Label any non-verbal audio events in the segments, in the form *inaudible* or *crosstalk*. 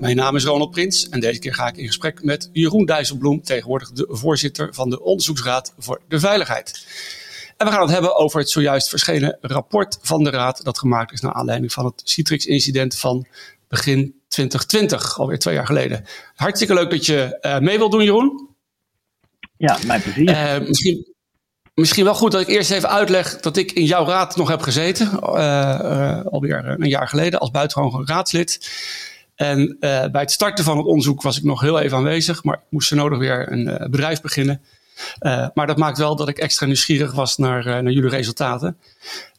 Mijn naam is Ronald Prins en deze keer ga ik in gesprek met Jeroen Dijsselbloem, tegenwoordig de voorzitter van de Onderzoeksraad voor de Veiligheid. En we gaan het hebben over het zojuist verschenen rapport van de Raad, dat gemaakt is naar aanleiding van het Citrix-incident van begin 2020, alweer twee jaar geleden. Hartstikke leuk dat je uh, mee wilt doen, Jeroen. Ja, mijn plezier. Uh, misschien, misschien wel goed dat ik eerst even uitleg dat ik in jouw raad nog heb gezeten, uh, alweer een jaar geleden, als buitengewoon raadslid. En uh, bij het starten van het onderzoek was ik nog heel even aanwezig, maar ik moest zo nodig weer een uh, bedrijf beginnen. Uh, maar dat maakt wel dat ik extra nieuwsgierig was naar, naar jullie resultaten.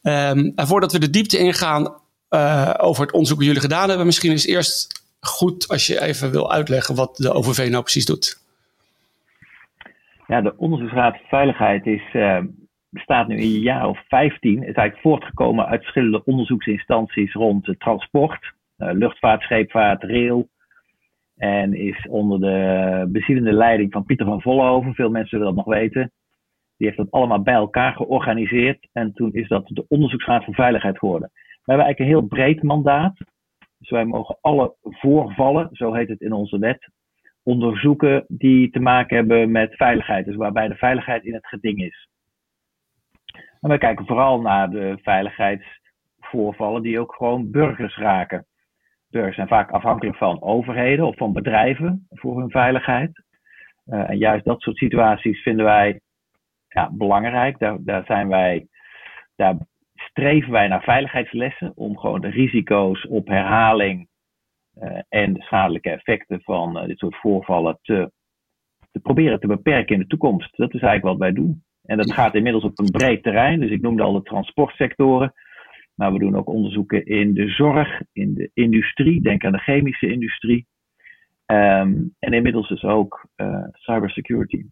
Um, en voordat we de diepte ingaan over het onderzoek dat jullie gedaan hebben, misschien is eerst goed als je even wil uitleggen wat de OVV nou precies doet. Ja, de Onderzoeksraad Veiligheid is, bestaat nu in een jaar of 15. Het is eigenlijk voortgekomen uit verschillende onderzoeksinstanties rond transport, luchtvaart, scheepvaart, rail. En is onder de bezielende leiding van Pieter van Vollenhoven, veel mensen willen dat nog weten. Die heeft dat allemaal bij elkaar georganiseerd. En toen is dat de Onderzoeksraad voor Veiligheid geworden. We hebben eigenlijk een heel breed mandaat. Dus wij mogen alle voorvallen, zo heet het in onze wet, onderzoeken die te maken hebben met veiligheid. Dus waarbij de veiligheid in het geding is. En wij kijken vooral naar de veiligheidsvoorvallen die ook gewoon burgers raken burgers zijn vaak afhankelijk van overheden of van bedrijven voor hun veiligheid. Uh, en juist dat soort situaties vinden wij ja, belangrijk. Daar, daar, zijn wij, daar streven wij naar veiligheidslessen om gewoon de risico's op herhaling uh, en de schadelijke effecten van uh, dit soort voorvallen te, te proberen te beperken in de toekomst. Dat is eigenlijk wat wij doen. En dat gaat inmiddels op een breed terrein. Dus ik noemde al de transportsectoren. Maar we doen ook onderzoeken in de zorg, in de industrie. Denk aan de chemische industrie. Um, en inmiddels dus ook uh, cybersecurity.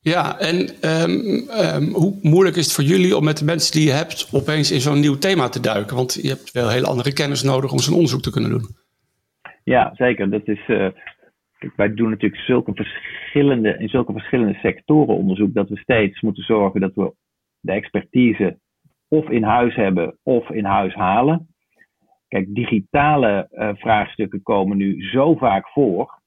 Ja, en um, um, hoe moeilijk is het voor jullie om met de mensen die je hebt opeens in zo'n nieuw thema te duiken? Want je hebt wel hele andere kennis nodig om zo'n onderzoek te kunnen doen. Ja, zeker. Dat is, uh, wij doen natuurlijk zulke verschillende, in zulke verschillende sectoren onderzoek dat we steeds moeten zorgen dat we de expertise of in huis hebben of in huis halen. Kijk, digitale uh, vraagstukken komen nu zo vaak voor.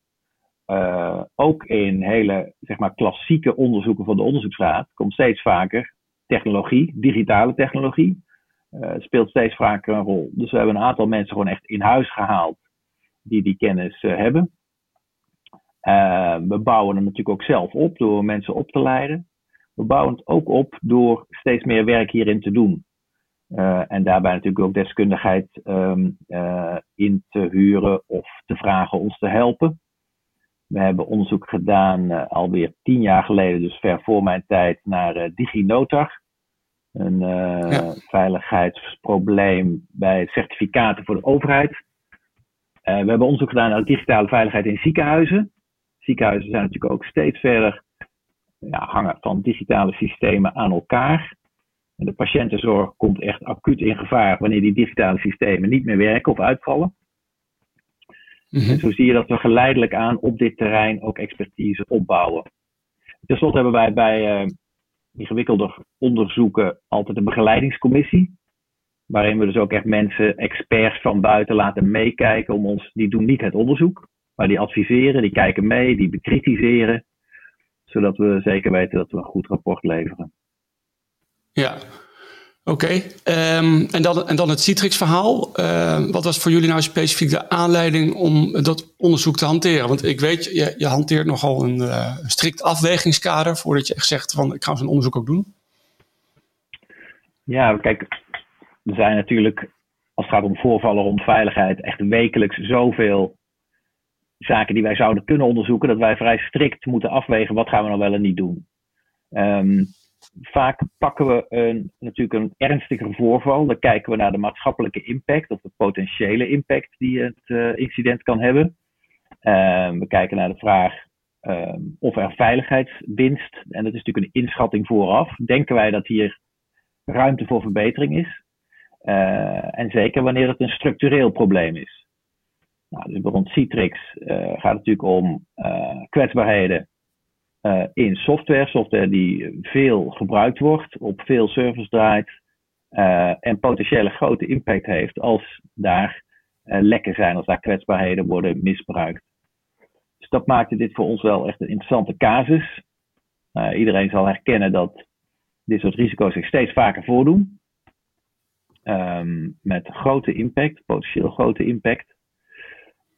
Uh, ook in hele zeg maar, klassieke onderzoeken van de onderzoeksraad komt steeds vaker technologie, digitale technologie, uh, speelt steeds vaker een rol. Dus we hebben een aantal mensen gewoon echt in huis gehaald die die kennis hebben. we bouwen hem natuurlijk ook zelf op door mensen op te leiden we bouwen het ook op door steeds meer werk hierin te doen. Uh, en daarbij natuurlijk ook deskundigheid um, uh, in te huren of te vragen ons te helpen. We hebben onderzoek gedaan uh, alweer tien jaar geleden, dus ver voor mijn tijd, naar DigiNotar. Een ja. veiligheidsprobleem bij certificaten voor de overheid. we hebben onderzoek gedaan naar digitale veiligheid in ziekenhuizen. Ziekenhuizen zijn natuurlijk ook steeds verder ja, hangen van digitale systemen aan elkaar. En de patiëntenzorg komt echt acuut in gevaar wanneer die digitale systemen niet meer werken of uitvallen. Mm-hmm. En zo zie je dat we geleidelijk aan op dit terrein ook expertise opbouwen. Ten slotte hebben wij bij uh, ingewikkelde onderzoeken altijd een begeleidingscommissie. Waarin we dus ook echt mensen, experts van buiten laten meekijken om ons. Die doen niet het onderzoek, maar die adviseren, die kijken mee, die bekritiseren zodat we zeker weten dat we een goed rapport leveren. Ja, oké. Okay. Um, en, dan, en dan het Citrix-verhaal. Uh, wat was voor jullie nou specifiek de aanleiding om dat onderzoek te hanteren? Want ik weet, je, je hanteert nogal een uh, strikt afwegingskader voordat je echt zegt van ik ga zo'n onderzoek ook doen. Ja, kijk, er zijn natuurlijk, als het gaat om voorvallen rond veiligheid, echt wekelijks zoveel zaken die wij zouden kunnen onderzoeken, dat wij vrij strikt moeten afwegen wat gaan we nou wel en niet doen. Um, vaak pakken we een, natuurlijk een ernstiger voorval. Dan kijken we naar de maatschappelijke impact of de potentiële impact die het uh, incident kan hebben. Ehm, we kijken naar de vraag ehm, of er veiligheidswinst, en dat is natuurlijk een inschatting vooraf, denken wij dat hier ruimte voor verbetering is. Uh, en zeker wanneer het een structureel probleem is. Nou, dus bijvoorbeeld Citrix uh, gaat het natuurlijk om uh, kwetsbaarheden in software. Software die veel gebruikt wordt, op veel servers draait. en potentiële grote impact heeft als daar lekken zijn, als daar kwetsbaarheden worden misbruikt. Dus dat maakte dit voor ons wel echt een interessante casus. iedereen zal herkennen dat dit soort risico's zich steeds vaker voordoen. Um, met grote impact, potentieel grote impact.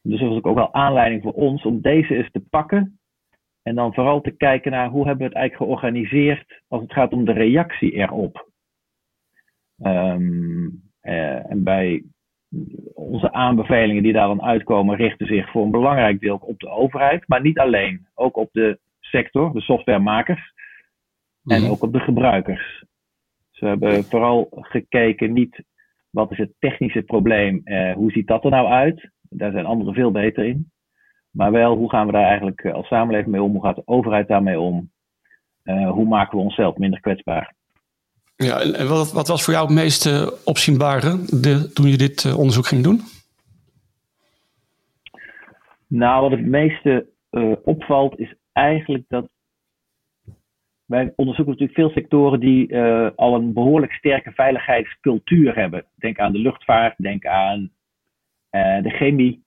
Dus dat was ook wel aanleiding voor ons om deze eens te pakken. En dan vooral te kijken naar hoe hebben we het eigenlijk georganiseerd als het gaat om de reactie erop. Um, uh, en bij onze aanbevelingen die daar dan uitkomen, richten zich voor een belangrijk deel op de overheid, maar niet alleen. Ook op de sector, de softwaremakers. En mhm. ook op de gebruikers. Dus we hebben vooral gekeken niet wat is het technische probleem, uh, hoe ziet dat er nou uit? Daar zijn anderen veel beter in. Maar wel, hoe gaan we daar eigenlijk eh, als samenleving mee om? Hoe gaat de overheid daarmee om? Uh, hoe maken we onszelf minder kwetsbaar? Ja, en wat, wat was voor jou het meest opzienbare de, toen je dit onderzoek ging doen? Nou, wat het meeste opvalt is eigenlijk dat wij onderzoeken natuurlijk veel sectoren die uh, al een behoorlijk sterke veiligheidscultuur hebben. Denk aan de luchtvaart, denk aan de chemie.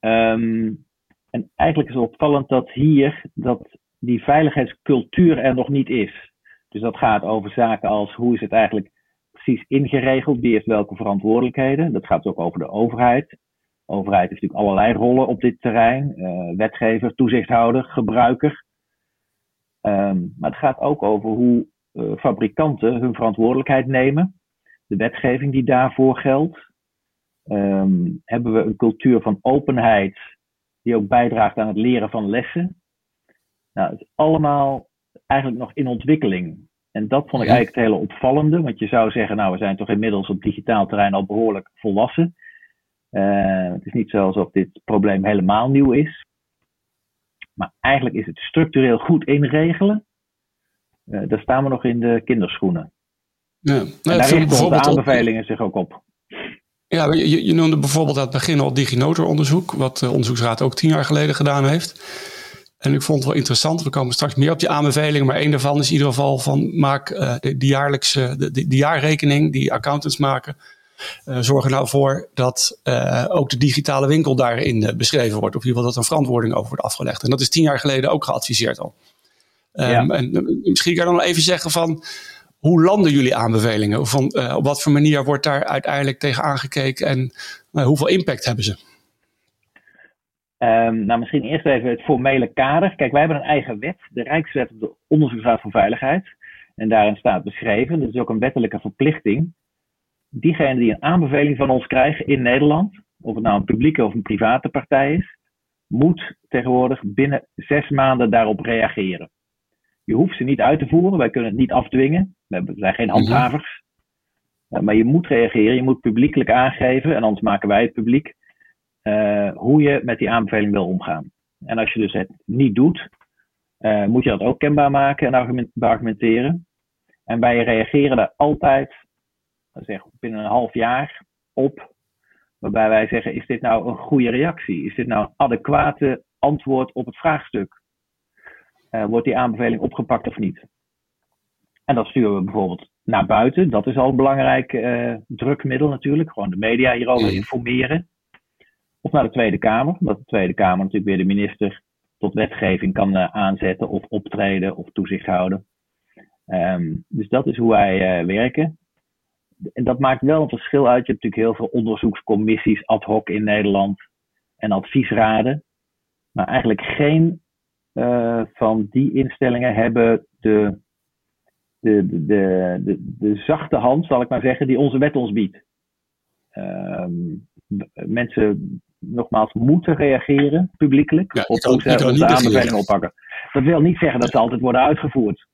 Um, en eigenlijk is het opvallend dat hier dat die veiligheidscultuur er nog niet is. Dus dat gaat over zaken als hoe is het eigenlijk precies ingeregeld, wie heeft welke verantwoordelijkheden. Dat gaat ook over de overheid. Overheid heeft natuurlijk allerlei rollen op dit terrein. Uh, wetgever, toezichthouder, gebruiker. Um, maar het gaat ook over hoe uh, fabrikanten hun verantwoordelijkheid nemen. De wetgeving die daarvoor geldt. Um, hebben we een cultuur van openheid die ook bijdraagt aan het leren van lessen. Nou, het is allemaal eigenlijk nog in ontwikkeling. En dat vond ik eigenlijk het hele opvallende. Want je zou zeggen, nou, we zijn toch inmiddels op digitaal terrein al behoorlijk volwassen. Uh, het is niet zo alsof dit probleem helemaal nieuw is. Maar eigenlijk is het structureel goed inregelen. Uh, daar staan we nog in de kinderschoenen. Ja, nou, en daar richten de aanbevelingen zich ook op. Ja, je, je, noemde bijvoorbeeld aan het begin al DigiNotar-onderzoek, wat de onderzoeksraad ook tien jaar geleden gedaan heeft. En ik vond het wel interessant, we komen straks meer op die aanbevelingen, maar één daarvan is in ieder geval van maak uh, de, de, jaarlijkse, de, de, de, jaarrekening die accountants maken, uh, zorg er nou voor dat uh, ook de digitale winkel daarin beschreven wordt. Of in ieder geval dat er een verantwoording over wordt afgelegd. En dat is tien jaar geleden ook geadviseerd al. Um, ja. En misschien kan je dan even zeggen van hoe landen jullie aanbevelingen? Van, op wat voor manier wordt daar uiteindelijk tegen aangekeken en hoeveel impact hebben ze? Um, nou, misschien eerst even het formele kader. Kijk, wij hebben een eigen wet, de Rijkswet op de Onderzoeksraad voor Veiligheid. En daarin staat beschreven, dat is ook een wettelijke verplichting, diegenen die een aanbeveling van ons krijgen in Nederland, of het nou een publieke of een private partij is, moet tegenwoordig binnen zes maanden daarop reageren. Je hoeft ze niet uit te voeren, wij kunnen het niet afdwingen, we zijn geen mhm. handhavers. Maar je moet reageren, je moet publiekelijk aangeven, en anders maken wij het publiek, uh, hoe je met die aanbeveling wil omgaan. En als je dus het niet doet, uh, moet je dat ook kenbaar maken en argumenteren. En wij reageren daar altijd zeg, binnen een half jaar op. Waarbij wij zeggen, is dit nou een goede reactie? Is dit nou een adequate antwoord op het vraagstuk? Uh, wordt die aanbeveling opgepakt of niet? En dat sturen we bijvoorbeeld naar buiten. Dat is al een belangrijk uh, drukmiddel natuurlijk. Gewoon de media hierover informeren. Of naar de Tweede Kamer. Dat de Tweede Kamer natuurlijk weer de minister tot wetgeving kan uh, aanzetten of optreden of toezicht houden. Um, dus dat is hoe wij werken en dat maakt wel een verschil uit. Je hebt natuurlijk heel veel onderzoekscommissies ad hoc in Nederland en adviesraden. Maar eigenlijk geen van die instellingen hebben de, de, de, de, de, zachte hand, zal ik maar zeggen, die onze wet ons biedt. Um, mensen nogmaals moeten reageren, publiekelijk, ja, op hoe ze onze aanbevelingen oppakken. Dat wil niet zeggen dat ze altijd worden uitgevoerd.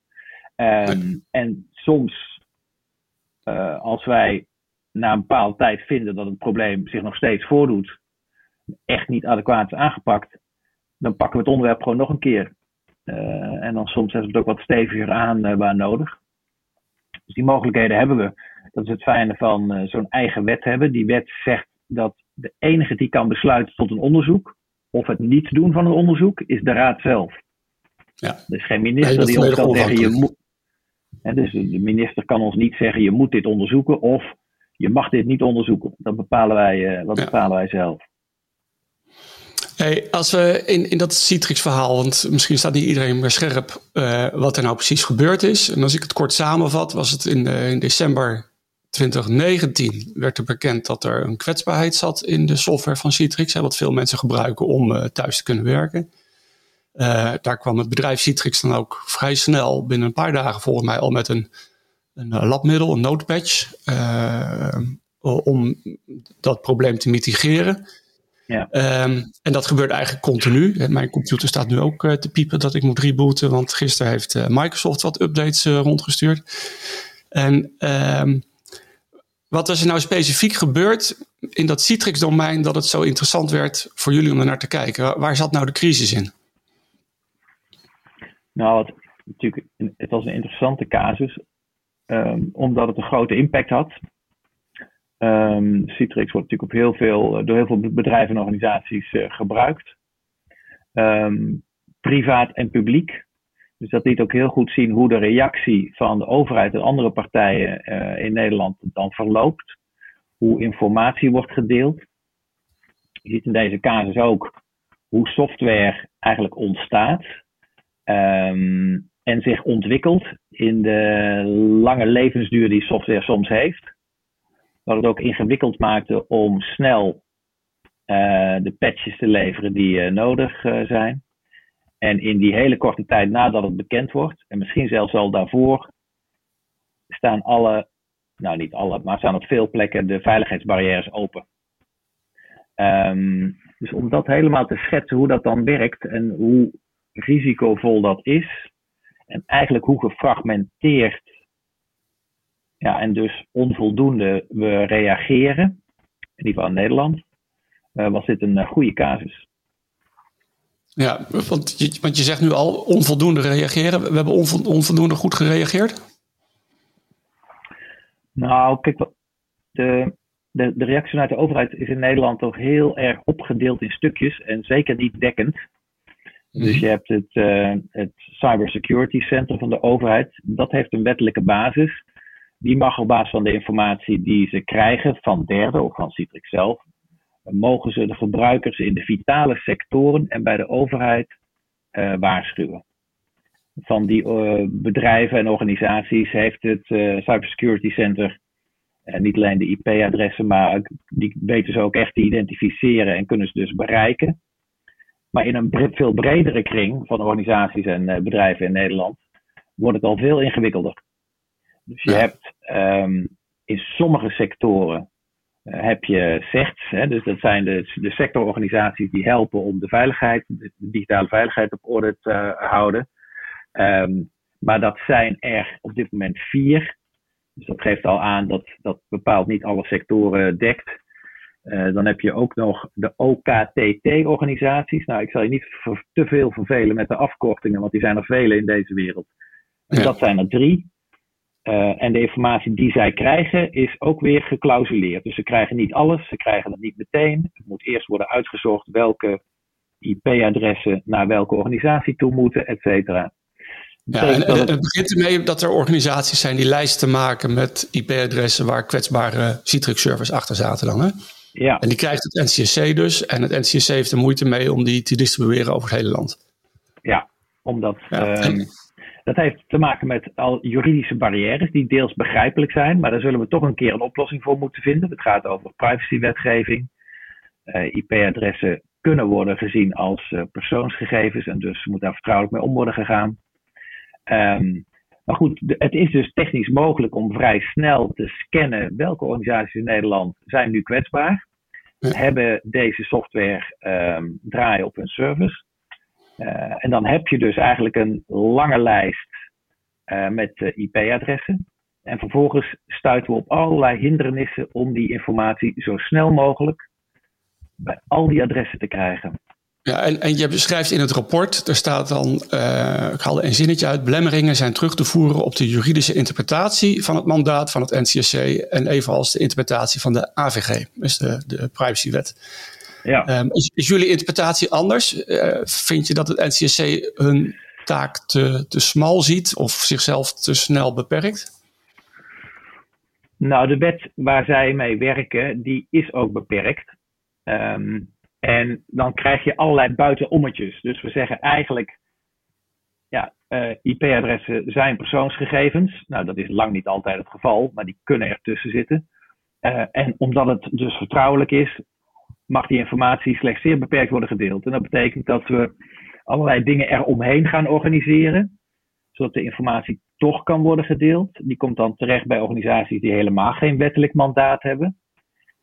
Um, en soms uh, als wij na een bepaalde tijd vinden dat het probleem zich nog steeds voordoet, echt niet adequaat is aangepakt, dan pakken we het onderwerp gewoon nog een keer. En dan soms zetten we het ook wat steviger aan waar nodig. Dus die mogelijkheden hebben we. Dat is het fijne van zo'n eigen wet hebben. Die wet zegt dat de enige die kan besluiten tot een onderzoek, of het niet doen van een onderzoek, is de raad zelf. Ja. Er is geen minister die ons kan zeggen, je moet, dus de minister kan ons niet zeggen, je moet dit onderzoeken of je mag dit niet onderzoeken. Dat bepalen wij, uh, dat bepalen wij zelf. Hey, als we in, in dat Citrix-verhaal, want misschien staat niet iedereen meer scherp uh, wat er nou precies gebeurd is. En als ik het kort samenvat, was het in, uh, in december 2019 werd er bekend dat er een kwetsbaarheid zat in de software van Citrix, hè, wat veel mensen gebruiken om thuis te kunnen werken. Daar kwam het bedrijf Citrix dan ook vrij snel, binnen een paar dagen volgens mij, al met een, een eh, labmiddel, een notepatch, uh, om dat probleem te mitigeren. Ja. Um, en dat gebeurt eigenlijk continu. Mijn computer staat nu ook uh, te piepen dat ik moet rebooten, want gisteren heeft uh, Microsoft wat updates rondgestuurd. En um, wat is er nou specifiek gebeurd in dat Citrix-domein dat het zo interessant werd voor jullie om er naar te kijken? Waar zat nou de crisis in? Nou, het, natuurlijk, het was een interessante casus, um, omdat het een grote impact had. Um, Citrix wordt natuurlijk op heel veel, eh, door heel veel bedrijven en organisaties uh, gebruikt. Um, privaat en publiek. Dus dat liet ook heel goed zien hoe de reactie van de overheid en andere partijen uh, in Nederland dan verloopt. Hoe informatie wordt gedeeld. Je ziet in deze casus ook hoe software eigenlijk ontstaat. Um, en zich ontwikkelt in de lange levensduur die software soms heeft. Wat het ook ingewikkeld maakte om snel uh, de patches te leveren die uh, nodig uh, zijn. En in die hele korte tijd nadat het bekend wordt, en misschien zelfs al daarvoor, staan alle, nou niet alle, maar staan op veel plekken de veiligheidsbarrières open. Um, dus om dat helemaal te schetsen hoe dat dan werkt en hoe risicovol dat is. En eigenlijk hoe gefragmenteerd ja, en dus onvoldoende we reageren, in ieder geval in Nederland, uh, was dit een uh, goede casus. Ja, want je, want je zegt nu al onvoldoende reageren. We hebben onvoldoende goed gereageerd? Nou, kijk, de, de, de reactie vanuit de overheid is in Nederland toch heel erg opgedeeld in stukjes en zeker niet dekkend. Dus mhm. je hebt het, uh, het Cybersecurity Center van de overheid. Dat heeft een wettelijke basis. Die mag op basis van de informatie die ze krijgen van derden of van Citrix zelf, mogen ze de gebruikers in de vitale sectoren en bij de overheid uh, waarschuwen. Van die uh, bedrijven en organisaties heeft het Cybersecurity Center niet alleen de IP-adressen, maar die weten ze ook echt te identificeren en kunnen ze dus bereiken. Maar in een veel bredere kring van organisaties en bedrijven in Nederland wordt het al veel ingewikkelder. Dus je hebt um, in sommige sectoren uh, heb je CERTs, hè, dus dat zijn de, de sectororganisaties die helpen om de veiligheid, de digitale veiligheid op orde te houden. Um, maar dat zijn er op dit moment vier. Dus dat geeft al aan dat dat bepaald niet alle sectoren dekt. Uh, dan heb je ook nog de OKTT-organisaties. Nou, ik zal je niet te veel vervelen met de afkortingen, want die zijn er vele in deze wereld. Ja. Dat zijn er drie. Uh, en de informatie die zij krijgen is ook weer geclausuleerd. Dus ze krijgen niet alles, ze krijgen het niet meteen. Het moet eerst worden uitgezocht welke IP-adressen naar welke organisatie toe moeten, et cetera. Ja, en, het, het begint ermee dat er organisaties zijn die lijsten maken met IP-adressen waar kwetsbare Citrix-servers achter zaten dan, hè? Ja. En die krijgt het NCSC dus. En het NCSC heeft er moeite mee om die te distribueren over het hele land. Ja, omdat ja. Um, dat heeft te maken met al juridische barrières die deels begrijpelijk zijn. Maar daar zullen we toch een keer een oplossing voor moeten vinden. Het gaat over privacywetgeving. Uh, IP-adressen kunnen worden gezien als uh, persoonsgegevens. En dus moet daar vertrouwelijk mee om worden gegaan. Um, maar goed, het is dus technisch mogelijk om vrij snel te scannen welke organisaties in Nederland zijn nu kwetsbaar. Ja. Hebben deze software um, draaien op hun service. Uh, en dan heb je dus eigenlijk een lange lijst uh, met uh, IP-adressen. En vervolgens stuiten we op allerlei hindernissen om die informatie zo snel mogelijk bij al die adressen te krijgen. Ja, en, en je beschrijft in het rapport, er staat dan, ik haalde een zinnetje uit, belemmeringen zijn terug te voeren op de juridische interpretatie van het mandaat van het NCSC en evenals de interpretatie van de AVG, dus de, de privacywet. Ja. Um, is, is, jullie interpretatie anders? Uh, vind je dat het NCSC hun taak te, te smal ziet of zichzelf te snel beperkt? Nou, de wet waar zij mee werken, die is ook beperkt. Um, en dan krijg je allerlei buitenommetjes. Dus we zeggen eigenlijk, ja, uh, IP-adressen zijn persoonsgegevens. Nou, dat is lang niet altijd het geval, maar die kunnen ertussen zitten. Uh, en omdat het dus vertrouwelijk is, mag die informatie slechts zeer beperkt worden gedeeld. En dat betekent dat we allerlei dingen eromheen gaan organiseren, zodat de informatie toch kan worden gedeeld. Die komt dan terecht bij organisaties die helemaal geen wettelijk mandaat hebben.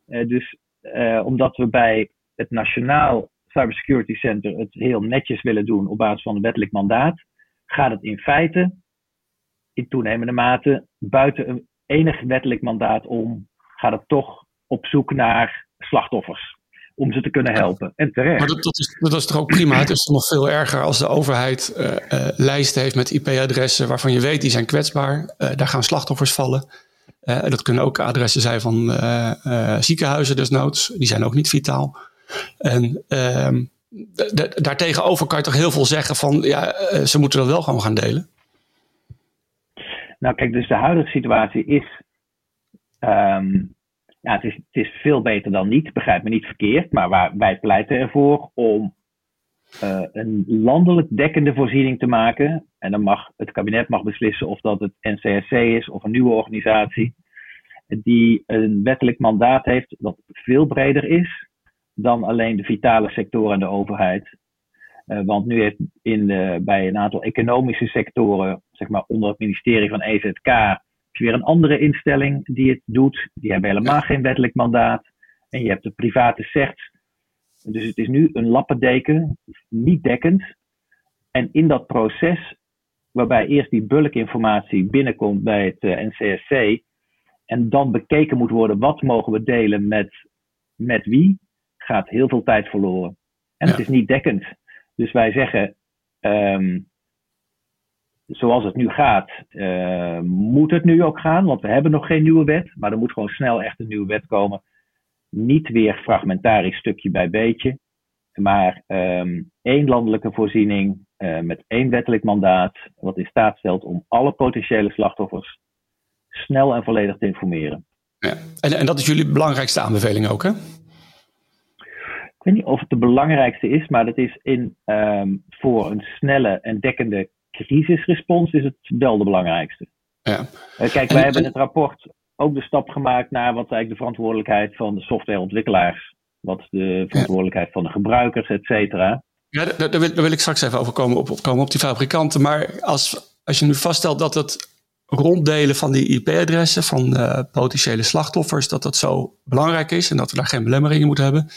Uh, dus omdat we bij het Nationaal Cybersecurity Center het heel netjes willen doen op basis van een wettelijk mandaat, gaat het in feite in toenemende mate buiten een enig wettelijk mandaat om, gaat het toch op zoek naar slachtoffers. Om ze te kunnen helpen. En terecht. Maar dat, dat, is, dat is toch ook prima? Het is nog veel erger als de overheid uh, uh, lijsten heeft met IP-adressen waarvan je weet die zijn kwetsbaar. Uh, daar gaan slachtoffers vallen. dat kunnen ook adressen zijn van ziekenhuizen desnoods. Die zijn ook niet vitaal. En uh, daartegenover kan je toch heel veel zeggen van ja, eh, ze moeten dat wel gewoon gaan delen. Nou, kijk, dus de huidige situatie is. Um, ja, het is, het is veel beter dan niet, begrijp me niet verkeerd. Maar waar, wij pleiten ervoor om uh, een landelijk dekkende voorziening te maken. En dan mag het kabinet mag beslissen of dat het NCSC is of een nieuwe organisatie. Die een wettelijk mandaat heeft dat veel breder is dan alleen de vitale sectoren en de overheid. Uh, want nu heeft in de, bij een aantal economische sectoren, zeg maar onder het ministerie van EZK, je weer een andere instelling die het doet. Die hebben helemaal geen wettelijk mandaat. En je hebt de private sector. Dus het is nu een lappendeken, niet dekkend. En in dat proces, waarbij eerst die bulkinformatie binnenkomt bij het uh, eh, NCSC, en dan bekeken moet worden wat mogen we delen met, met wie, gaat heel veel tijd verloren. En het is niet dekkend. Dus wij zeggen, um, zoals het nu gaat, uh, moet het nu ook gaan, want we hebben nog geen nieuwe wet, maar er moet gewoon snel echt een nieuwe wet komen. Niet weer fragmentarisch stukje bij beetje, maar um, één landelijke voorziening uh, met één wettelijk mandaat, wat in staat stelt om alle potentiële slachtoffers snel en volledig te informeren. Ja. En, en dat is jullie belangrijkste aanbeveling ook, hè? ik weet niet of het de belangrijkste is, maar dat is in, um, voor een snelle en dekkende crisisrespons is het wel de belangrijkste. Ja. Uh, kijk, wij hebben in het rapport ook de stap gemaakt naar wat eigenlijk de verantwoordelijkheid van de softwareontwikkelaars, wat de verantwoordelijkheid van de gebruikers, et cetera. Ja, daar, daar, wil, daar, wil, ik straks even over komen op, op, komen op die fabrikanten. Maar als, als je nu vaststelt dat het ronddelen van die IP-adressen van uh, potentiële slachtoffers, dat dat zo belangrijk is en dat we daar geen belemmeringen moeten hebben.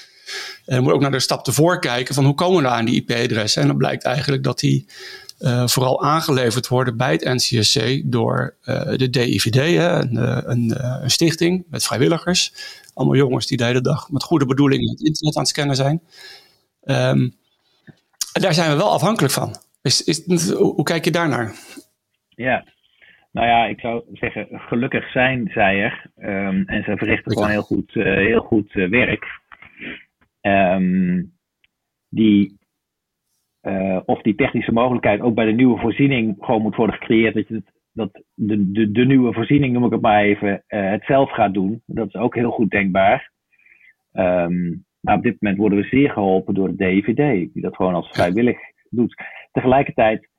En we moeten ook naar de stap tevoren kijken van hoe komen we nou aan die IP-adressen. En dan blijkt eigenlijk dat die uh, vooral aangeleverd worden bij het NCSC door uh, de DIVD, hè, een, een, een, stichting met vrijwilligers. Allemaal jongens die de hele dag met goede bedoelingen het internet aan het scannen zijn. Um, en daar zijn we wel afhankelijk van. Is, is, hoe kijk je daarnaar? Ja, nou ja, ik zou zeggen, gelukkig zijn zij er. Um, en ze verrichten gewoon heel goed, uh, heel goed werk. Um, die, uh, of die technische mogelijkheid ook bij de nieuwe voorziening gewoon moet worden gecreëerd. Dat, je het, dat de, de, de nieuwe voorziening, noem ik het maar even, het zelf gaat doen. Dat is ook heel goed denkbaar. Um, maar op dit moment worden we zeer geholpen door de DVD, die dat gewoon als vrijwillig doet. Tegelijkertijd,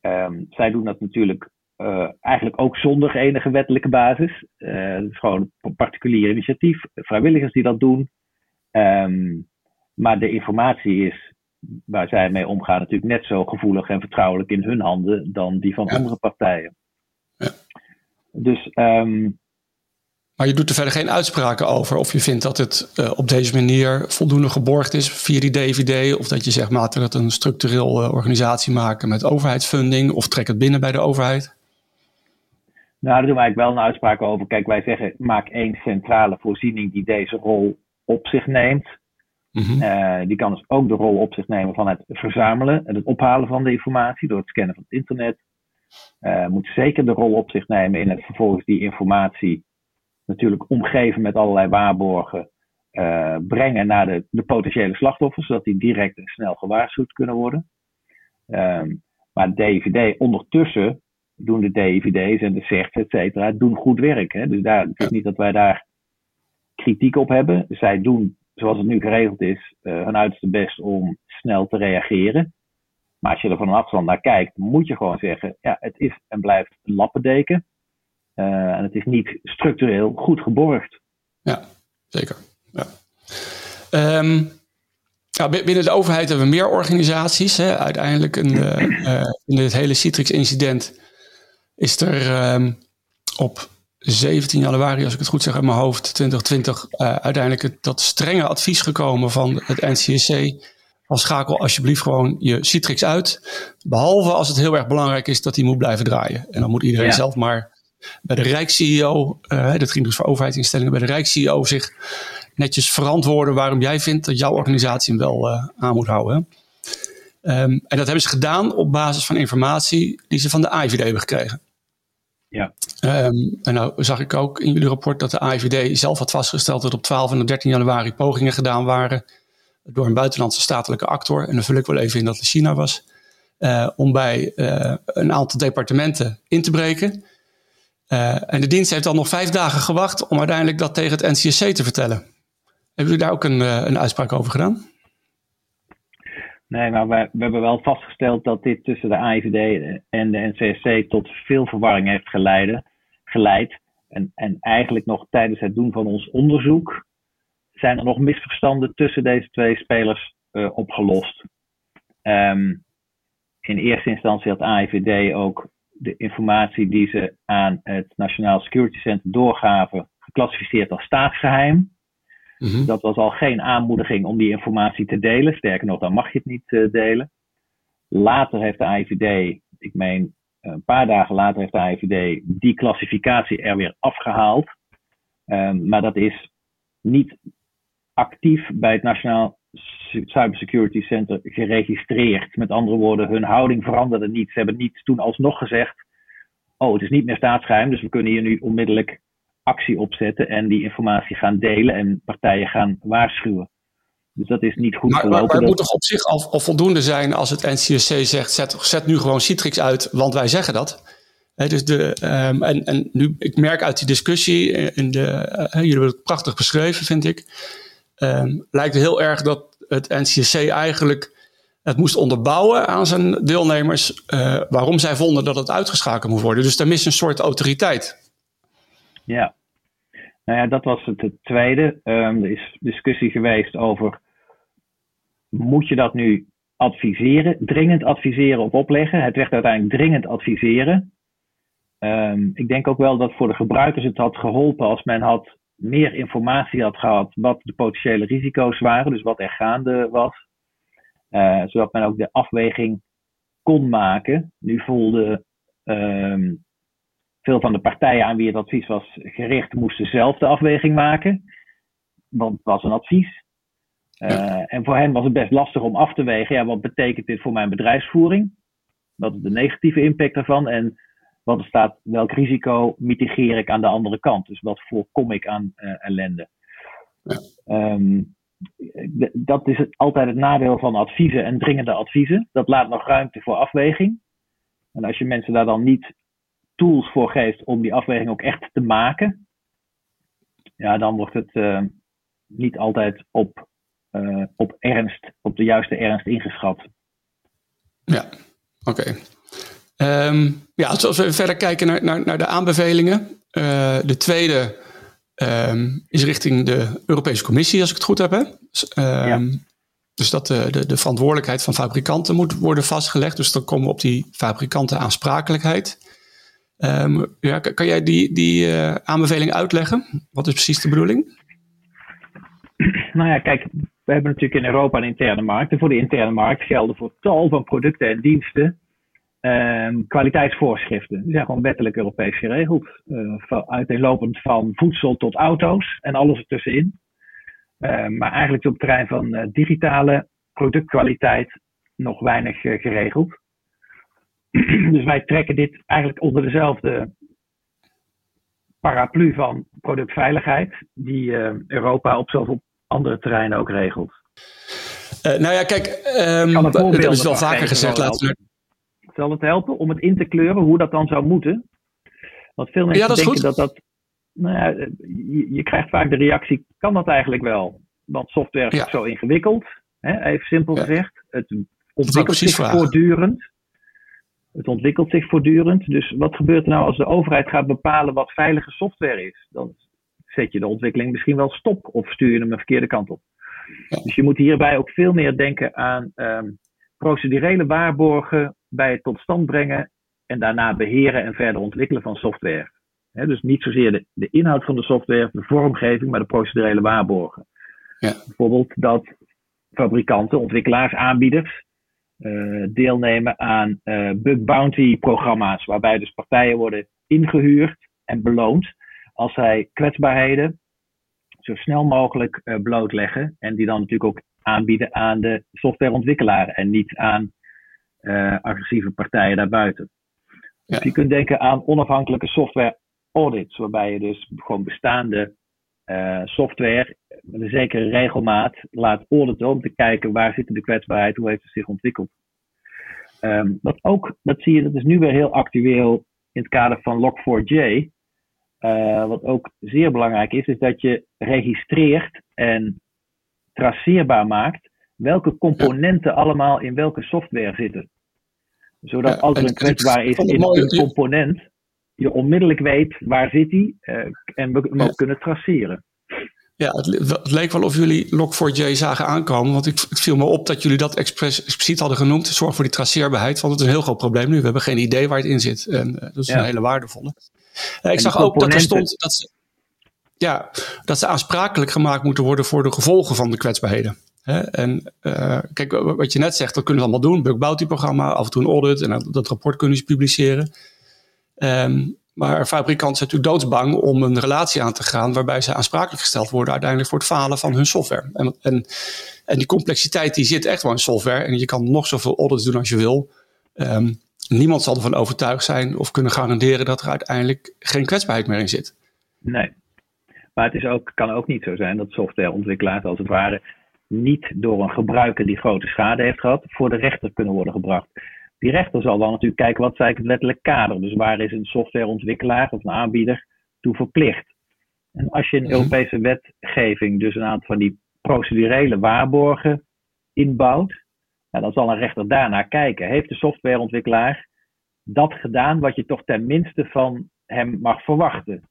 um, zij doen dat natuurlijk uh, eigenlijk ook zonder enige wettelijke basis. Uh, het is gewoon een particulier initiatief, vrijwilligers die dat doen. Um, maar de informatie is waar zij mee omgaan natuurlijk net zo gevoelig en vertrouwelijk in hun handen dan die van andere partijen. Ja. Dus um, maar je doet er verder geen uitspraken over of je vindt dat het uh, op deze manier voldoende geborgd is via die DVD. Of dat je zegt, laten we het een structureel uh, organisatie maken met overheidsfunding. Of trek het binnen bij de overheid. Nou, daar doen wij eigenlijk wel een uitspraak over. Kijk, wij zeggen, maak één centrale voorziening die deze rol op zich neemt. Mhm. die kan dus ook de rol op zich nemen van het verzamelen en het ophalen van de informatie door het scannen van het internet. moet zeker de rol op zich nemen in het vervolgens die informatie natuurlijk omgeven met allerlei waarborgen. brengen naar de, de potentiële slachtoffers, zodat die direct en snel gewaarschuwd kunnen worden. Ehm, maar DVD, ondertussen doen de DVD's en de CERT's, et cetera, doen goed werk. Hè? Dus daar, het is niet dat wij daar kritiek op hebben. Zij doen, zoals het nu geregeld is, uh, hun uiterste best om snel te reageren. Maar als je er van een afstand naar kijkt, moet je gewoon zeggen, ja, het is en blijft een lappendeken. Uh, en het is niet structureel goed geborgd. Ja, zeker. Ja. Nou, binnen de overheid hebben we meer organisaties. Hè. Uiteindelijk een, uh, in het hele Citrix-incident is er um, op 17 januari, als ik het goed zeg uit mijn hoofd, 2020, uh, uiteindelijk het, dat strenge advies gekomen van het NCSC. Van schakel alsjeblieft gewoon je Citrix uit. Behalve als het heel erg belangrijk is dat die moet blijven draaien. En dan moet iedereen ja. zelf maar bij de Rijks-CEO, uh, dat ging dus voor overheidsinstellingen, bij de Rijks-CEO zich netjes verantwoorden waarom jij vindt dat jouw organisatie hem wel uh, aan moet houden. Um, en dat hebben ze gedaan op basis van informatie die ze van de AIVD hebben gekregen. Ja. Um, en nou zag ik ook in jullie rapport dat de AIVD zelf had vastgesteld dat op 12 en 13 januari pogingen gedaan waren door een buitenlandse statelijke actor. En dan vul ik wel even in dat het China was. Uh, om bij uh, een aantal departementen in te breken. Uh, en de dienst heeft dan nog vijf dagen gewacht om uiteindelijk dat tegen het NCSC te vertellen. Hebben jullie daar ook een, een uitspraak over gedaan? Nee, maar we, hebben wel vastgesteld dat dit tussen de AIVD en de NCSC tot veel verwarring heeft geleid. geleid. En, en eigenlijk nog tijdens het doen van ons onderzoek zijn er nog misverstanden tussen deze twee spelers uh, opgelost. Um, in eerste instantie had AIVD ook de informatie die ze aan het Nationaal Security Center doorgaven geclassificeerd als staatsgeheim. Mm-hmm. Dat was al geen aanmoediging om die informatie te delen. Sterker nog, dan mag je het niet uh, delen. Later heeft de AIVD, ik meen een paar dagen later heeft de AIVD die klassificatie er weer afgehaald. Um, maar dat is niet actief bij het Nationaal Cybersecurity Center geregistreerd. Met andere woorden, hun houding veranderde niet. Ze hebben niet toen alsnog gezegd: Oh, het is niet meer staatsgeheim, dus we kunnen hier nu onmiddellijk actie opzetten en die informatie gaan delen en partijen gaan waarschuwen. Dus dat is niet goed maar, gelopen. Maar, maar het moet toch op zich al, al, voldoende zijn als het NCSC zegt: zet, zet nu gewoon Citrix uit, want wij zeggen dat. He, dus de, um, en, en nu, ik merk uit die discussie, in de, uh, jullie hebben het prachtig beschreven, vind ik. Um, lijkt heel erg dat het NCSC eigenlijk het moest onderbouwen aan zijn deelnemers uh, waarom zij vonden dat het uitgeschakeld moet worden. Dus daar mist een soort autoriteit. Ja, nou ja, dat was het, het tweede. Um, er is discussie geweest over, moet je dat nu adviseren, dringend adviseren of opleggen? Het werd uiteindelijk dringend adviseren. Um, ik denk ook wel dat voor de gebruikers het had geholpen als men had meer informatie had gehad wat de potentiële risico's waren, dus wat er gaande was. Uh, zodat men ook de afweging kon maken. Nu voelde um, veel van de partijen aan wie het advies was gericht, moesten zelf de afweging maken. Want het was een advies. Uh, en voor hen was het best lastig om af te wegen, ja, wat betekent dit voor mijn bedrijfsvoering? Wat is de negatieve impact daarvan? En wat er staat, welk risico mitigeer ik aan de andere kant? Dus wat voorkom ik aan uh, ellende? Ja. Um, dat is het, altijd het nadeel van adviezen en dringende adviezen. Dat laat nog ruimte voor afweging. En als je mensen daar dan niet tools voor geeft om die afweging ook echt te maken, ja, dan wordt het uh, niet altijd op, uh, op ernst, op de juiste ernst ingeschat. Ja, oké. Okay. Um, ja, als we verder kijken naar, naar, naar de aanbevelingen. Uh, de tweede um, is richting de Europese Commissie, als ik het goed heb. Hè? Dus, um, ja. dus dat de, de, de, verantwoordelijkheid van fabrikanten moet worden vastgelegd. Dus dan komen we op die fabrikanten aansprakelijkheid. Um, ja, kan jij die, die uh, aanbeveling uitleggen? Wat is precies de bedoeling? Nou ja, kijk, we hebben natuurlijk in Europa een interne markt. En voor de interne markt gelden voor tal van producten en diensten um, kwaliteitsvoorschriften. Die zijn gewoon wettelijk Europees geregeld. Uh, uiteenlopend van voedsel tot auto's en alles ertussenin. maar eigenlijk op het terrein van digitale productkwaliteit nog weinig geregeld. *clears throat* dus wij trekken dit eigenlijk onder dezelfde paraplu van productveiligheid, die Europa op zoveel andere terreinen ook regelt. Uh, nou ja, kijk, um, dat is wel vaker gezegd. Laten Zal het helpen om het in te kleuren hoe dat dan zou moeten? Want veel mensen denken dat dat. Nou ja, je, je, krijgt vaak de reactie: kan dat eigenlijk wel? Want software is zo ingewikkeld. Hè, even simpel gezegd. Het ontwikkelt zich voortdurend. Het ontwikkelt zich voortdurend. Dus wat gebeurt er nou als de overheid gaat bepalen wat veilige software is? Dan zet je de ontwikkeling misschien wel stop of stuur je hem een verkeerde kant op. Dus je moet hierbij ook veel meer denken aan um, procedurele waarborgen bij het tot stand brengen en daarna beheren en verder ontwikkelen van software. dus niet zozeer de, de, inhoud van de software, de vormgeving, maar de procedurele waarborgen. Ja. Bijvoorbeeld dat fabrikanten, ontwikkelaars, aanbieders uh, deelnemen aan uh, bug bounty programma's, waarbij dus partijen worden ingehuurd en beloond als zij kwetsbaarheden zo snel mogelijk uh, blootleggen. En die dan natuurlijk ook aanbieden aan de softwareontwikkelaar en niet aan agressieve partijen daarbuiten. Ja. Dus je kunt denken aan onafhankelijke software audits, waarbij je dus gewoon bestaande uh, software met een zekere regelmaat laat auditen om te kijken waar zit de kwetsbaarheid, hoe heeft het zich ontwikkeld. Um, wat ook, dat zie je, dat is nu weer heel actueel in het kader van Log4j. Uh, wat ook zeer belangrijk is, is dat je registreert en traceerbaar maakt welke componenten allemaal in welke software zitten. Zodat als er een kwetsbaar is in een component, je onmiddellijk weet waar zit die uh, en we hem ook kunnen traceren. Ja, het, het, leek wel of jullie Log4j zagen aankomen. Want ik, het viel me op dat jullie dat expres, expliciet hadden genoemd. Zorg voor die traceerbaarheid. Want het is een heel groot probleem nu. We hebben geen idee waar het in zit. En uh, dat is een hele waardevolle. Uh, ik zag ook dat er stond dat ze, ja, dat ze aansprakelijk gemaakt moeten worden voor de gevolgen van de kwetsbaarheden. En uh, kijk, wat je net zegt, dat kunnen we allemaal doen. Bug bounty programma, af en toe een audit en dat, rapport kunnen ze publiceren. Um, maar fabrikanten zijn natuurlijk doodsbang om een relatie aan te gaan waarbij ze aansprakelijk gesteld worden uiteindelijk voor het falen van hun software. En, en, die complexiteit die zit echt wel in software en je kan nog zoveel audits doen als je wil. Um, niemand zal ervan overtuigd zijn of kunnen garanderen dat er uiteindelijk geen kwetsbaarheid meer in zit. Nee, maar het is ook, kan ook niet zo zijn dat softwareontwikkelaars als het ware niet door een gebruiker die grote schade heeft gehad voor de rechter kunnen worden gebracht. Die rechter zal dan natuurlijk kijken wat is eigenlijk het wettelijk kader. Dus waar is een softwareontwikkelaar of een aanbieder toe verplicht? En als je in mhm. Europese wetgeving dus een aantal van die procedurele waarborgen inbouwt, nou, dan zal een rechter daarnaar kijken. Heeft de softwareontwikkelaar dat gedaan wat je toch ten minste van hem mag verwachten?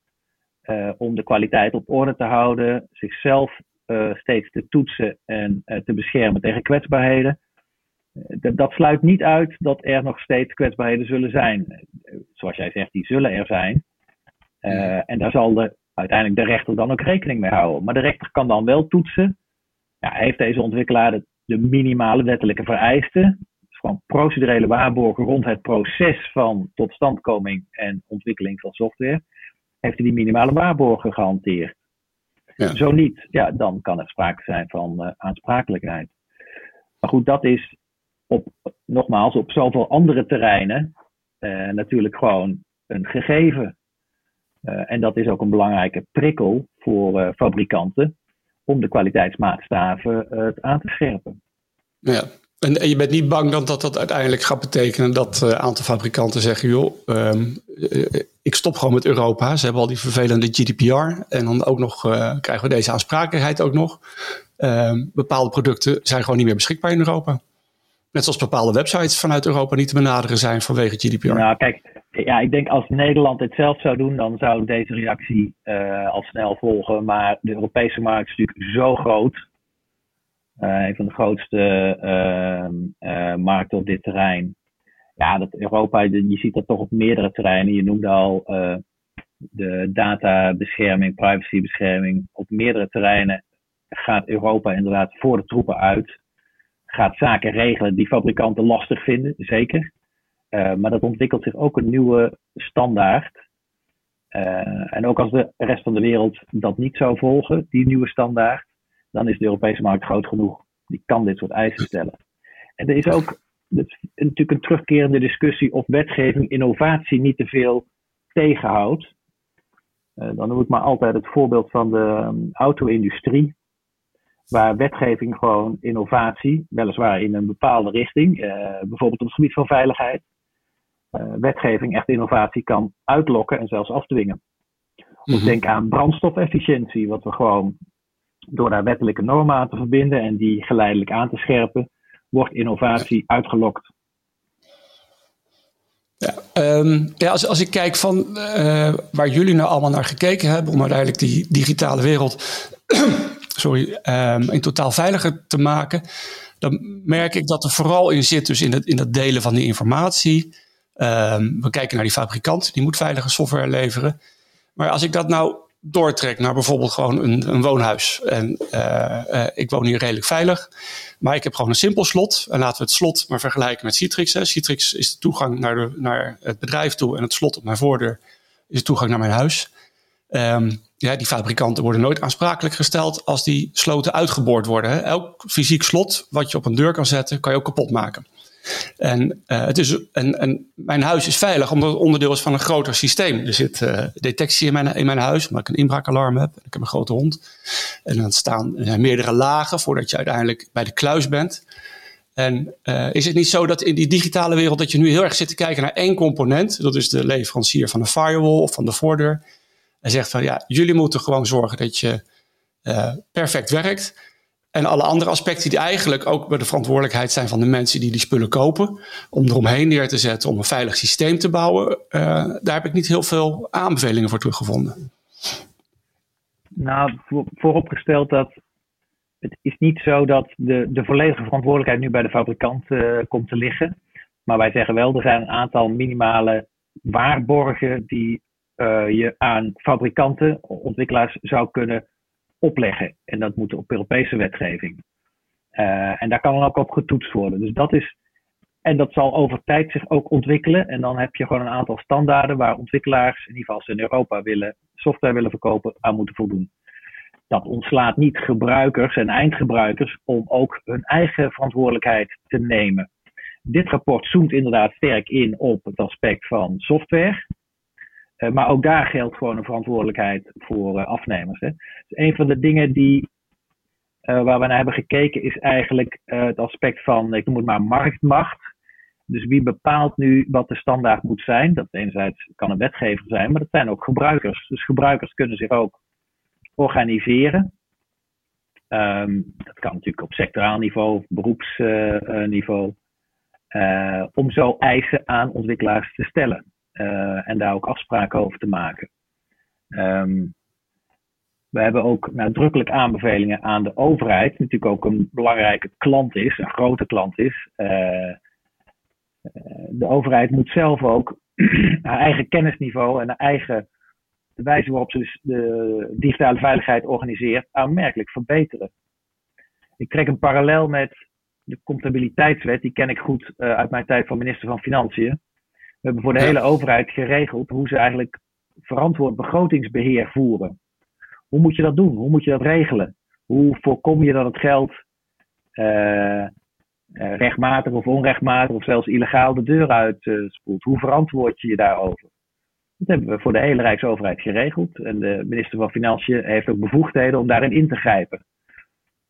Uh, om de kwaliteit op orde te houden, zichzelf uh, steeds te toetsen en uh, te beschermen tegen kwetsbaarheden. Dat sluit niet uit dat er nog steeds kwetsbaarheden zullen zijn. Zoals jij zegt, die zullen er zijn. En daar zal de, uiteindelijk de rechter dan ook rekening mee houden. Maar de rechter kan dan wel toetsen. Ja, heeft deze ontwikkelaar de, de minimale wettelijke vereisten? Gewoon procedurele waarborgen rond het proces van totstandkoming en ontwikkeling van software heeft hij die minimale waarborgen gehanteerd. Ja. Zo niet, ja, dan kan er sprake zijn van uh, aansprakelijkheid. Maar goed, dat is op, nogmaals op zoveel andere terreinen uh, natuurlijk gewoon een gegeven. Uh, en dat is ook een belangrijke prikkel voor fabrikanten om de kwaliteitsmaatstaven aan te scherpen. Ja, en, je bent niet bang dat dat, dat uiteindelijk gaat betekenen dat een aantal fabrikanten zeggen: joh, um, ik stop gewoon met Europa. Ze hebben al die vervelende GDPR. En dan ook nog krijgen we deze aansprakelijkheid ook nog. Uh, bepaalde producten zijn gewoon niet meer beschikbaar in Europa. Net zoals bepaalde websites vanuit Europa niet te benaderen zijn vanwege GDPR. Nou, kijk, ja, ik denk als Nederland het zelf zou doen, dan zou deze reactie uh, al snel volgen. Maar de Europese markt is natuurlijk zo groot. Uh, een van de grootste uh, markten op dit terrein ja, dat Europa, je ziet dat toch op meerdere terreinen. Je noemde al de databescherming, privacybescherming. Op meerdere terreinen gaat Europa inderdaad voor de troepen uit. Gaat zaken regelen die fabrikanten lastig vinden, zeker. Uh, maar dat ontwikkelt zich ook een nieuwe standaard. Uh, en ook als de rest van de wereld dat niet zou volgen, die nieuwe standaard, dan is de Europese markt groot genoeg. Die kan dit soort eisen stellen. En er is ook natuurlijk een terugkerende discussie of wetgeving innovatie niet te veel tegenhoudt. Uh, dan noem ik maar altijd het voorbeeld van de um, auto-industrie, waar wetgeving gewoon innovatie, weliswaar in een bepaalde richting, uh, bijvoorbeeld op het gebied van veiligheid, uh, wetgeving echt innovatie kan uitlokken en zelfs afdwingen. Mm -hmm. denk aan brandstofefficiëntie, wat we gewoon door daar wettelijke normen aan te verbinden en die geleidelijk aan te scherpen, wordt innovatie uitgelokt. Ja, um, ja als, als ik kijk van uh, waar jullie nou allemaal naar gekeken hebben om uiteindelijk die digitale wereld sorry, um, in totaal veiliger te maken, dan merk ik dat er vooral in zit, dus in het, in het delen van die informatie. Um, we kijken naar die fabrikant, die moet veilige software leveren. Maar als ik dat nou doortrek naar bijvoorbeeld gewoon een, een woonhuis. En uh, uh, ik woon hier redelijk veilig. Maar ik heb gewoon een simpel slot. En laten we het slot maar vergelijken met Citrix. Hè. Citrix is de toegang naar, de, naar het bedrijf toe. En het slot op mijn voordeur is de toegang naar mijn huis. Um, ja, die fabrikanten worden nooit aansprakelijk gesteld als die sloten uitgeboord worden. Hè. Elk fysiek slot wat je op een deur kan zetten, kan je ook kapot maken. En, uh, het is, en, mijn huis is veilig omdat het onderdeel is van een groter systeem. Er zit uh, detectie in mijn, in mijn huis, omdat ik een inbraakalarm heb. Ik heb een grote hond. En dan staan er meerdere lagen voordat je uiteindelijk bij de kluis bent. En uh, is het niet zo dat in die digitale wereld dat je nu heel erg zit te kijken naar één component. Dat is de leverancier van een firewall of van de voordeur. En zegt van ja, jullie moeten gewoon zorgen dat je perfect werkt. En alle andere aspecten die eigenlijk ook bij de verantwoordelijkheid zijn van de mensen die die spullen kopen. Om eromheen neer te zetten, om een veilig systeem te bouwen. Uh, daar heb ik niet heel veel aanbevelingen voor teruggevonden. Nou, voor, vooropgesteld dat het is niet zo dat de, de volledige verantwoordelijkheid nu bij de fabrikant uh, komt te liggen. Maar wij zeggen wel, er zijn een aantal minimale waarborgen die uh, je aan fabrikanten, ontwikkelaars zou kunnen opleggen. En dat moet op Europese wetgeving. Uh, en daar kan dan ook op getoetst worden. Dus dat is. En dat zal over tijd zich ook ontwikkelen. En dan heb je gewoon een aantal standaarden waar ontwikkelaars, in ieder geval ze in Europa willen, software willen verkopen, aan moeten voldoen. Dat ontslaat niet gebruikers en eindgebruikers om ook hun eigen verantwoordelijkheid te nemen. Dit rapport zoomt inderdaad sterk in op het aspect van software. Uh, maar ook daar geldt gewoon een verantwoordelijkheid voor uh, afnemers. Hè. Dus een van de dingen die, uh, waar we naar hebben gekeken is eigenlijk het aspect van, ik noem het maar, marktmacht. Dus wie bepaalt nu wat de standaard moet zijn? Dat enerzijds kan een wetgever zijn, maar dat zijn ook gebruikers. Dus gebruikers kunnen zich ook organiseren. Um, dat kan natuurlijk op sectoraal niveau, beroepsniveau. om zo eisen aan ontwikkelaars te stellen. Uh, en daar ook afspraken over te maken. Um, we hebben ook nadrukkelijk aanbevelingen aan de overheid, die natuurlijk ook een belangrijke klant is, een grote klant is. Uh, de overheid moet zelf ook *clears throat* haar eigen kennisniveau en haar eigen de wijze waarop ze de digitale veiligheid organiseert aanmerkelijk verbeteren. Ik trek een parallel met de comptabiliteitswet, die ken ik goed uit mijn tijd van minister van Financiën. We hebben voor de hele overheid geregeld hoe ze eigenlijk verantwoord begrotingsbeheer voeren. Hoe moet je dat doen? Hoe moet je dat regelen? Hoe voorkom je dat het geld uh, uh, rechtmatig of onrechtmatig of zelfs illegaal de deur uitspoelt? Uh, hoe verantwoord je je daarover? Dat hebben we voor de hele Rijksoverheid geregeld. En de minister van Financiën heeft ook bevoegdheden om daarin in te grijpen.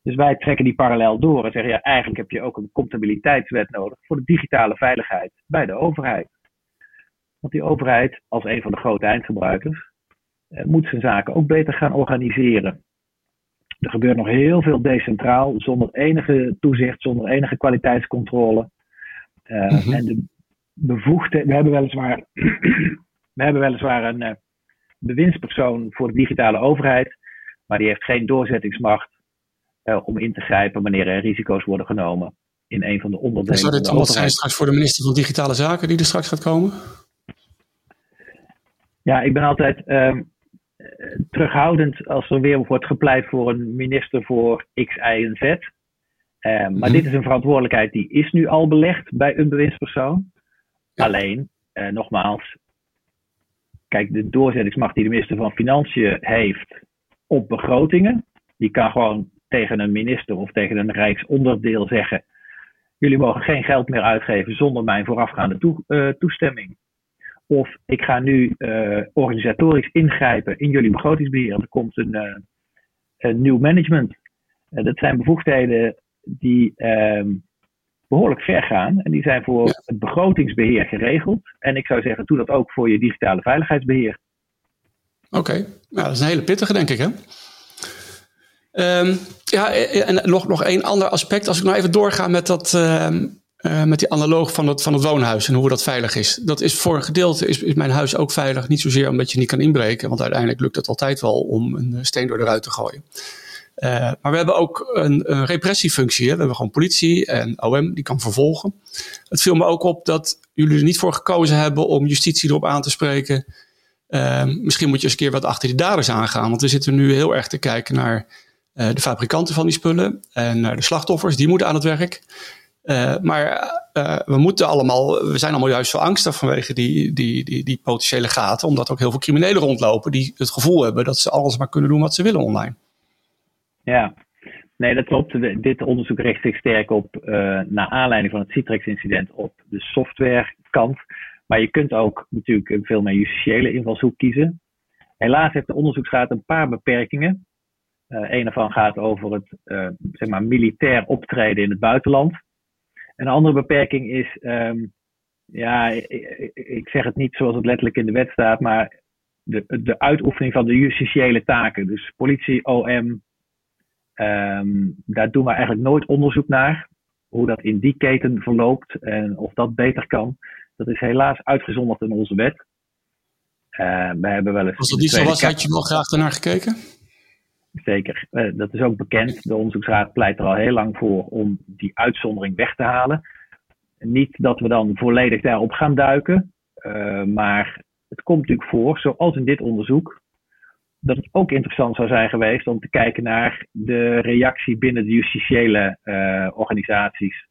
Dus wij trekken die parallel door en zeggen ja, eigenlijk heb je ook een comptabiliteitswet nodig voor de digitale veiligheid bij de overheid. Want die overheid, als een van de grote eindgebruikers, eh, moet zijn zaken ook beter gaan organiseren. Er gebeurt nog heel veel decentraal, zonder enige toezicht, zonder enige kwaliteitscontrole. Uh, mm -hmm. En de bevoegde, we hebben weliswaar, *clears throat* we hebben weliswaar een uh, bewindspersoon voor de digitale overheid, maar die heeft geen doorzettingsmacht uh, om in te grijpen wanneer er risico's worden genomen in een van de onderdelen. Zou dit allemaal zijn straks voor de minister van Digitale Zaken die er straks gaat komen? Ja, ik ben altijd um, terughoudend als er weer wordt gepleit voor een minister voor X, Y en Z. Um, maar mm -hmm. dit is een verantwoordelijkheid die is nu al belegd bij een bewindspersoon. Ja. Alleen, uh, nogmaals, kijk, de doorzettingsmacht die de minister van Financiën heeft op begrotingen, die kan gewoon tegen een minister of tegen een rijksonderdeel zeggen: jullie mogen geen geld meer uitgeven zonder mijn voorafgaande toe, uh, toestemming. Of ik ga nu uh, organisatorisch ingrijpen in jullie begrotingsbeheer. Er komt een, uh, een nieuw management. dat zijn bevoegdheden die ehm, behoorlijk ver gaan. En die zijn voor het begrotingsbeheer geregeld. En ik zou zeggen, doe dat ook voor je digitale veiligheidsbeheer. Oké, nou, dat is een hele pittige, denk ik, hè? Um, ja, en nog, nog één ander aspect. Als ik nou even doorga met, dat, uh, uh, met die analoog van het, van het woonhuis en hoe dat veilig is. Dat is voor een gedeelte is, is mijn huis ook veilig. Niet zozeer omdat je niet kan inbreken, want uiteindelijk lukt het altijd wel om een steen door de ruit te gooien. Uh, maar we hebben ook een, repressiefunctie. Hè? We hebben gewoon politie en OM die kan vervolgen. Het viel me ook op dat jullie er niet voor gekozen hebben om justitie erop aan te spreken. Misschien moet je eens een keer wat achter die daders aangaan. Want we zitten nu heel erg te kijken naar de fabrikanten van die spullen en naar de slachtoffers. Die moeten aan het werk. Uh, maar we moeten allemaal, we zijn allemaal juist zo angstig vanwege die, die, die, die potentiële gaten. Omdat ook heel veel criminelen rondlopen die het gevoel hebben dat ze alles maar kunnen doen wat ze willen online. Ja, nee, dat klopt. Dit onderzoek richt zich sterk op, uh, naar aanleiding van het Citrix-incident, op de softwarekant. Maar je kunt ook natuurlijk een veel meer justitiële invalshoek kiezen. Helaas heeft de onderzoeksraad een paar beperkingen. Een ervan gaat over het zeg maar militair optreden in het buitenland. Een andere beperking is, um, ja, ik, ik, zeg het niet zoals het letterlijk in de wet staat, maar de, de uitoefening van de justitiële taken. Dus politie, OM, Um, daar doen we eigenlijk nooit onderzoek naar. Hoe dat in die keten verloopt en of dat beter kan. Dat is helaas uitgezonderd in onze wet. Uh, we hebben wel eens Als dat niet zo was, had je wel graag ernaar gekeken? Zeker. Uh, dat is ook bekend. De onderzoeksraad pleit er al heel lang voor om die uitzondering weg te halen. Niet dat we dan volledig daarop gaan duiken. Uh, maar het komt natuurlijk voor, zoals in dit onderzoek, dat het ook interessant zou zijn geweest om te kijken naar de reactie binnen de justitiële uh, organisaties.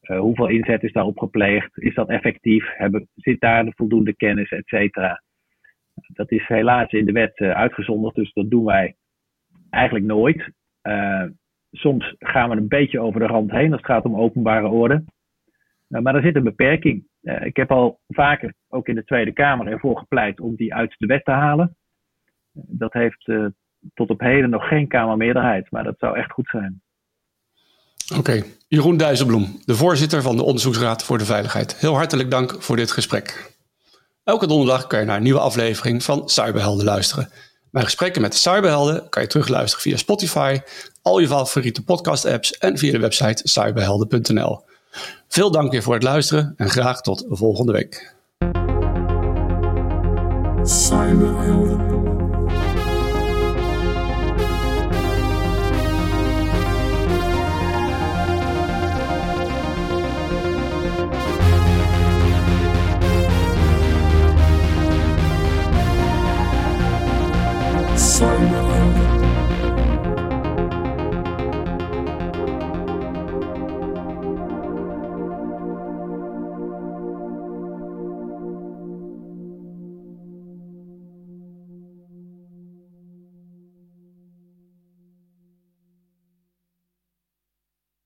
Hoeveel inzet is daarop gepleegd? Is dat effectief? Hebben, zit daar de voldoende kennis, et cetera? Dat is helaas in de wet uitgezonderd, dus dat doen wij eigenlijk nooit. soms gaan we een beetje over de rand heen als het gaat om openbare orde. maar er zit een beperking. ik heb al vaker, ook in de Tweede Kamer, ervoor gepleit om die uit de wet te halen dat heeft tot op heden nog geen Kamermeerderheid, maar dat zou echt goed zijn. Oké. Jeroen Dijsselbloem, de voorzitter van de Onderzoeksraad voor de Veiligheid. Heel hartelijk dank voor dit gesprek. Elke donderdag kan je naar een nieuwe aflevering van Cyberhelden luisteren. Mijn gesprekken met de Cyberhelden kan je terugluisteren via Spotify, al je favoriete podcast-apps en via de website cyberhelden.nl. Veel dank weer voor het luisteren en graag tot volgende week. Cyberhelden. somewhere.